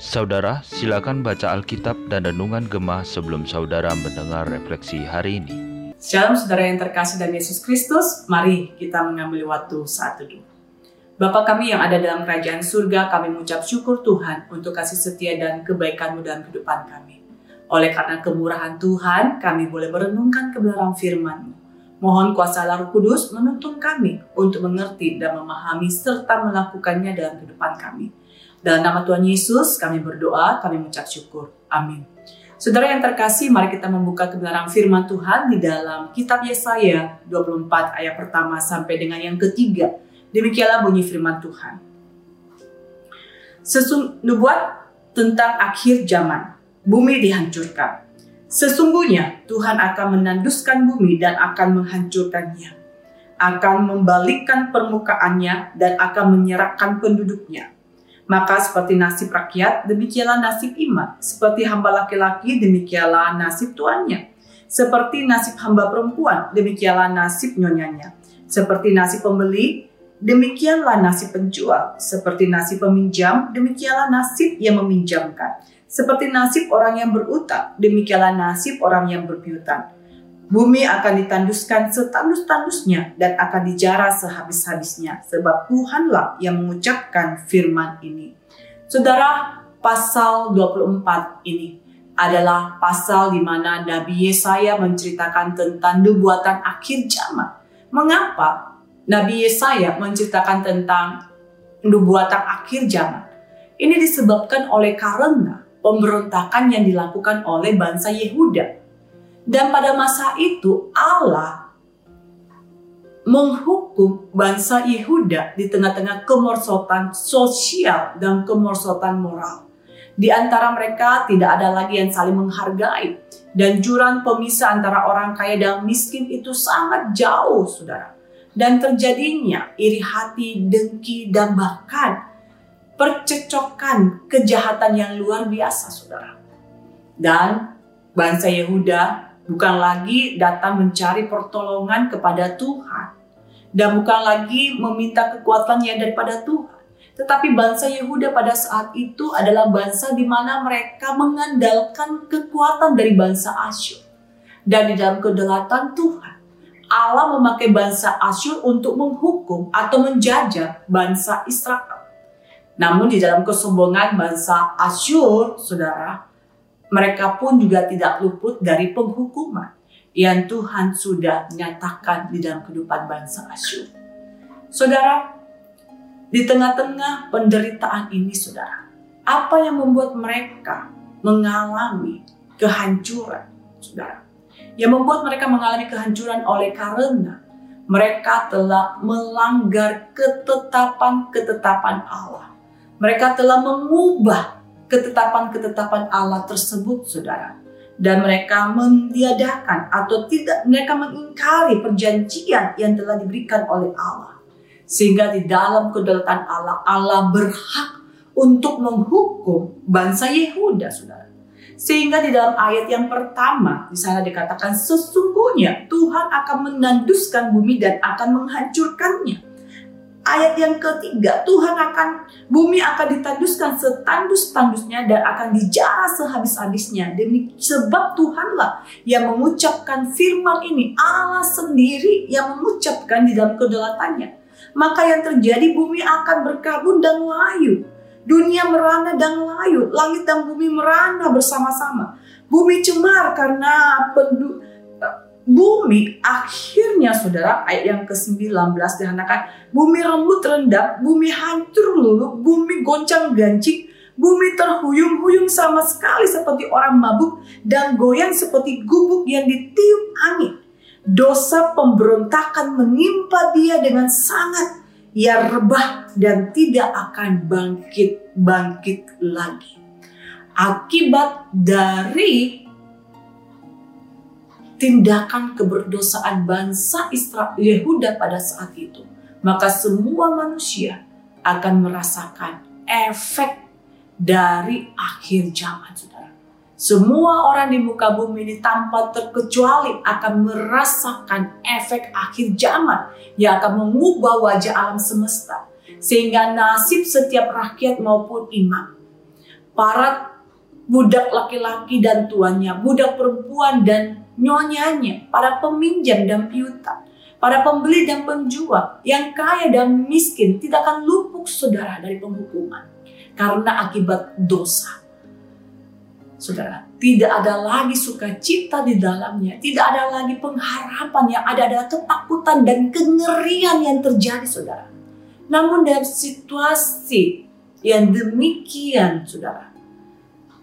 Saudara, silakan baca Alkitab dan Renungan Gemah sebelum saudara mendengar refleksi hari ini. Shalom saudara yang terkasih dalam Yesus Kristus, mari kita mengambil waktu saat teduh. Bapa kami yang ada dalam kerajaan surga, kami mengucap syukur Tuhan untuk kasih setia dan kebaikan-Mu dalam kehidupan kami. Oleh karena kemurahan Tuhan, kami boleh merenungkan kebenaran firman-Mu. Mohon kuasa Roh Kudus menuntun kami untuk mengerti dan memahami serta melakukannya dalam kehidupan kami. Dalam nama Tuhan Yesus, kami berdoa, kami mengucap syukur. Amin. Saudara yang terkasih, mari kita membuka kebenaran firman Tuhan di dalam kitab Yesaya 24 ayat pertama sampai dengan yang ketiga. Demikianlah bunyi firman Tuhan. Sesung nubuat tentang akhir zaman, bumi dihancurkan. Sesungguhnya Tuhan akan menanduskan bumi dan akan menghancurkannya. Akan membalikkan permukaannya dan akan menyerahkan penduduknya maka seperti nasib rakyat, demikianlah nasib iman. Seperti hamba laki-laki, demikianlah nasib tuannya. Seperti nasib hamba perempuan, demikianlah nasib nyonyanya. Seperti nasib pembeli, demikianlah nasib penjual. Seperti nasib peminjam, demikianlah nasib yang meminjamkan. Seperti nasib orang yang berutang, demikianlah nasib orang yang berpiutang. Bumi akan ditanduskan setandus-tandusnya dan akan dijarah sehabis-habisnya sebab Tuhanlah yang mengucapkan firman ini. Saudara, pasal 24 ini adalah pasal di mana Nabi Yesaya menceritakan tentang nubuatan akhir zaman. Mengapa Nabi Yesaya menceritakan tentang nubuatan akhir zaman? Ini disebabkan oleh karena pemberontakan yang dilakukan oleh bangsa Yehuda dan pada masa itu Allah menghukum bangsa Yehuda di tengah-tengah kemersotan sosial dan kemersotan moral. Di antara mereka tidak ada lagi yang saling menghargai dan jurang pemisah antara orang kaya dan miskin itu sangat jauh, saudara. Dan terjadinya iri hati, dengki, dan bahkan percecokan kejahatan yang luar biasa, saudara. Dan bangsa Yehuda bukan lagi datang mencari pertolongan kepada Tuhan dan bukan lagi meminta kekuatannya daripada Tuhan. Tetapi bangsa Yehuda pada saat itu adalah bangsa di mana mereka mengandalkan kekuatan dari bangsa Asyur. Dan di dalam kedaulatan Tuhan, Allah memakai bangsa Asyur untuk menghukum atau menjajah bangsa Israel. Namun di dalam kesombongan bangsa Asyur, saudara, mereka pun juga tidak luput dari penghukuman yang Tuhan sudah nyatakan di dalam kehidupan bangsa Asyur. Saudara, di tengah-tengah penderitaan ini saudara, apa yang membuat mereka mengalami kehancuran, saudara? Yang membuat mereka mengalami kehancuran oleh karena mereka telah melanggar ketetapan-ketetapan Allah. Mereka telah mengubah ketetapan-ketetapan Allah tersebut, saudara. Dan mereka meniadakan atau tidak mereka mengingkari perjanjian yang telah diberikan oleh Allah. Sehingga di dalam kedaulatan Allah, Allah berhak untuk menghukum bangsa Yehuda, saudara. Sehingga di dalam ayat yang pertama, di sana dikatakan sesungguhnya Tuhan akan menanduskan bumi dan akan menghancurkannya ayat yang ketiga, Tuhan akan bumi akan ditanduskan setandus-tandusnya dan akan dijarah sehabis-habisnya. Demi sebab Tuhanlah yang mengucapkan firman ini, Allah sendiri yang mengucapkan di dalam kedaulatannya. Maka yang terjadi bumi akan berkabut dan layu. Dunia merana dan layu, langit dan bumi merana bersama-sama. Bumi cemar karena penduduk bumi akhirnya saudara ayat yang ke-19 dihanakan bumi rembut rendah, bumi hancur lulu, bumi goncang gancing, bumi terhuyung-huyung sama sekali seperti orang mabuk dan goyang seperti gubuk yang ditiup angin. Dosa pemberontakan menimpa dia dengan sangat ia rebah dan tidak akan bangkit-bangkit lagi. Akibat dari tindakan keberdosaan bangsa Israel Yehuda pada saat itu, maka semua manusia akan merasakan efek dari akhir zaman, saudara. Semua orang di muka bumi ini tanpa terkecuali akan merasakan efek akhir zaman yang akan mengubah wajah alam semesta. Sehingga nasib setiap rakyat maupun imam, para budak laki-laki dan tuannya, budak perempuan dan nyonyanya, para peminjam dan piutang, para pembeli dan penjual, yang kaya dan miskin tidak akan lupuk saudara dari penghukuman karena akibat dosa. Saudara, tidak ada lagi sukacita di dalamnya, tidak ada lagi pengharapan yang ada adalah ketakutan dan kengerian yang terjadi, saudara. Namun dalam situasi yang demikian, saudara,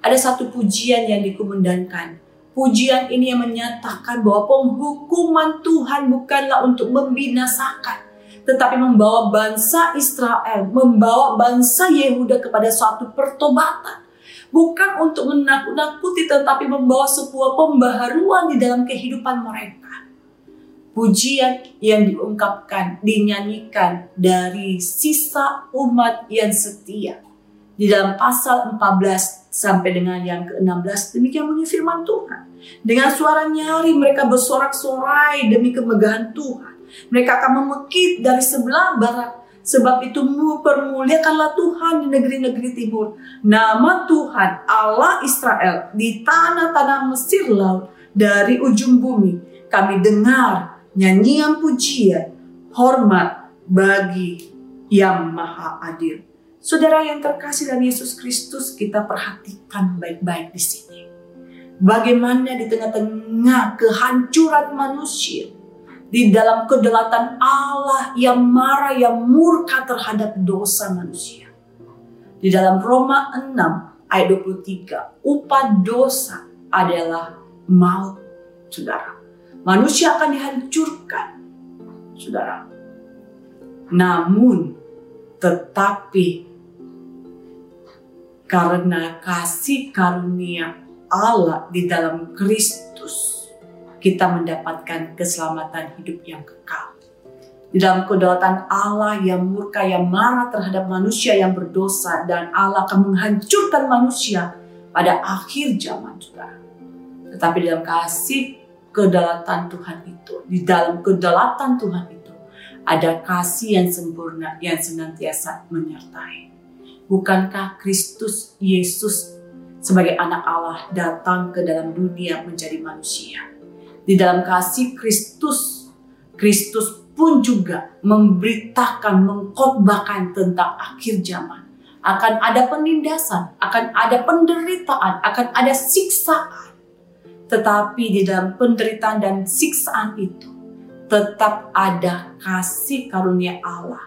ada satu pujian yang dikumandangkan. Pujian ini yang menyatakan bahwa penghukuman Tuhan bukanlah untuk membinasakan, tetapi membawa bangsa Israel, membawa bangsa Yehuda kepada suatu pertobatan bukan untuk menakut-nakuti tetapi membawa sebuah pembaharuan di dalam kehidupan mereka. Pujian yang diungkapkan, dinyanyikan dari sisa umat yang setia. Di dalam pasal 14 sampai dengan yang ke-16 demikian bunyi firman Tuhan. Dengan suara nyari mereka bersorak-sorai demi kemegahan Tuhan. Mereka akan memekit dari sebelah barat Sebab itu permuliakanlah Tuhan di negeri-negeri timur. Nama Tuhan Allah Israel di tanah-tanah Mesir laut dari ujung bumi. Kami dengar nyanyian pujian, hormat bagi yang maha adil. Saudara yang terkasih dalam Yesus Kristus, kita perhatikan baik-baik di sini. Bagaimana di tengah-tengah kehancuran manusia, di dalam kedaulatan Allah yang marah, yang murka terhadap dosa manusia. Di dalam Roma 6 ayat 23, upah dosa adalah maut, saudara. Manusia akan dihancurkan, saudara. Namun, tetapi karena kasih karunia Allah di dalam Kristus, kita mendapatkan keselamatan hidup yang kekal. Di dalam kedaulatan Allah yang murka, yang marah terhadap manusia yang berdosa, dan Allah akan menghancurkan manusia pada akhir zaman juga. Tetapi dalam kasih kedaulatan Tuhan itu, di dalam kedaulatan Tuhan itu, ada kasih yang sempurna yang senantiasa menyertai. Bukankah Kristus Yesus sebagai anak Allah datang ke dalam dunia menjadi manusia? di dalam kasih Kristus, Kristus pun juga memberitakan, mengkhotbahkan tentang akhir zaman. Akan ada penindasan, akan ada penderitaan, akan ada siksaan. Tetapi di dalam penderitaan dan siksaan itu, tetap ada kasih karunia Allah.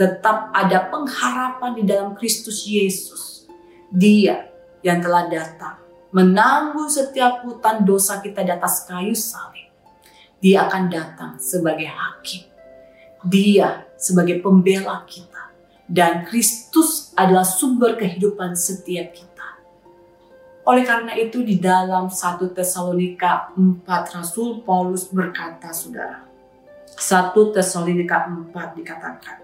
Tetap ada pengharapan di dalam Kristus Yesus. Dia yang telah datang menanggung setiap hutan dosa kita di atas kayu salib. Dia akan datang sebagai hakim. Dia sebagai pembela kita. Dan Kristus adalah sumber kehidupan setiap kita. Oleh karena itu di dalam 1 Tesalonika 4 Rasul Paulus berkata saudara. 1 Tesalonika 4 dikatakan.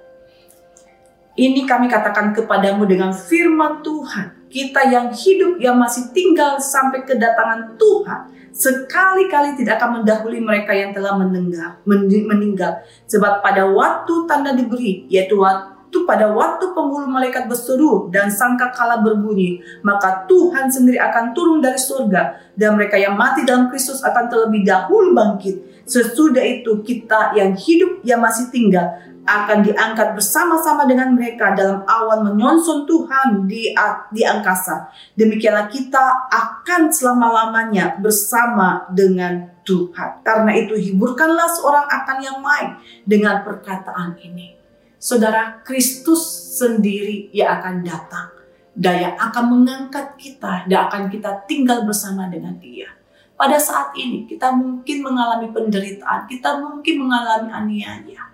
Ini kami katakan kepadamu dengan firman Tuhan kita yang hidup yang masih tinggal sampai kedatangan Tuhan sekali-kali tidak akan mendahului mereka yang telah meninggal, meninggal. Sebab pada waktu tanda diberi, yaitu waktu pada waktu penghulu malaikat berseru dan sangka kala berbunyi, maka Tuhan sendiri akan turun dari surga dan mereka yang mati dalam Kristus akan terlebih dahulu bangkit. Sesudah itu kita yang hidup yang masih tinggal akan diangkat bersama-sama dengan mereka dalam awan menyonson Tuhan di di angkasa. Demikianlah kita akan selama-lamanya bersama dengan Tuhan. Karena itu hiburkanlah seorang akan yang lain dengan perkataan ini. Saudara Kristus sendiri yang akan datang dan yang akan mengangkat kita dan akan kita tinggal bersama dengan dia. Pada saat ini kita mungkin mengalami penderitaan, kita mungkin mengalami aniaya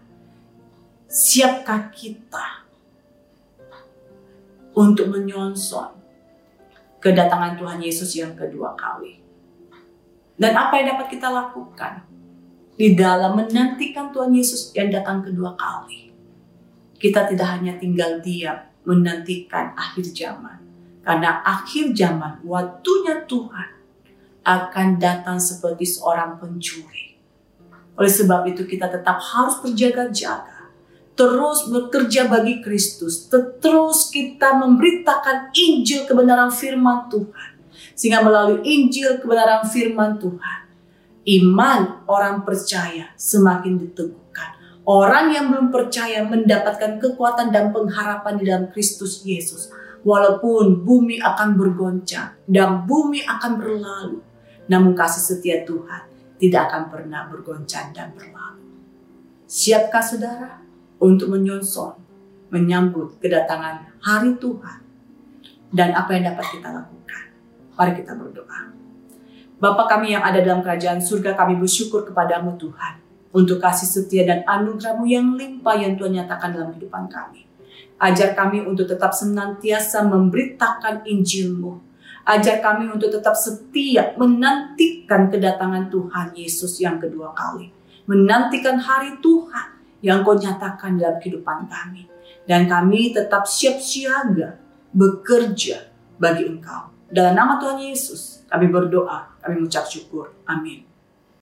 siapkah kita untuk menyonson kedatangan Tuhan Yesus yang kedua kali? Dan apa yang dapat kita lakukan di dalam menantikan Tuhan Yesus yang datang kedua kali? Kita tidak hanya tinggal diam menantikan akhir zaman. Karena akhir zaman, waktunya Tuhan akan datang seperti seorang pencuri. Oleh sebab itu kita tetap harus berjaga-jaga terus bekerja bagi Kristus, terus kita memberitakan Injil kebenaran firman Tuhan. Sehingga melalui Injil kebenaran firman Tuhan, iman orang percaya semakin diteguhkan. Orang yang belum percaya mendapatkan kekuatan dan pengharapan di dalam Kristus Yesus. Walaupun bumi akan bergoncang dan bumi akan berlalu, namun kasih setia Tuhan tidak akan pernah bergoncang dan berlalu. Siapkah saudara? untuk menyonsong, menyambut kedatangan hari Tuhan. Dan apa yang dapat kita lakukan? Mari kita berdoa. Bapa kami yang ada dalam kerajaan surga, kami bersyukur kepadamu Tuhan. Untuk kasih setia dan anugerahmu yang limpah yang Tuhan nyatakan dalam kehidupan kami. Ajar kami untuk tetap senantiasa memberitakan Injilmu. Ajar kami untuk tetap setia menantikan kedatangan Tuhan Yesus yang kedua kali. Menantikan hari Tuhan yang kau nyatakan dalam kehidupan kami. Dan kami tetap siap siaga bekerja bagi engkau. Dalam nama Tuhan Yesus kami berdoa, kami mengucap syukur. Amin.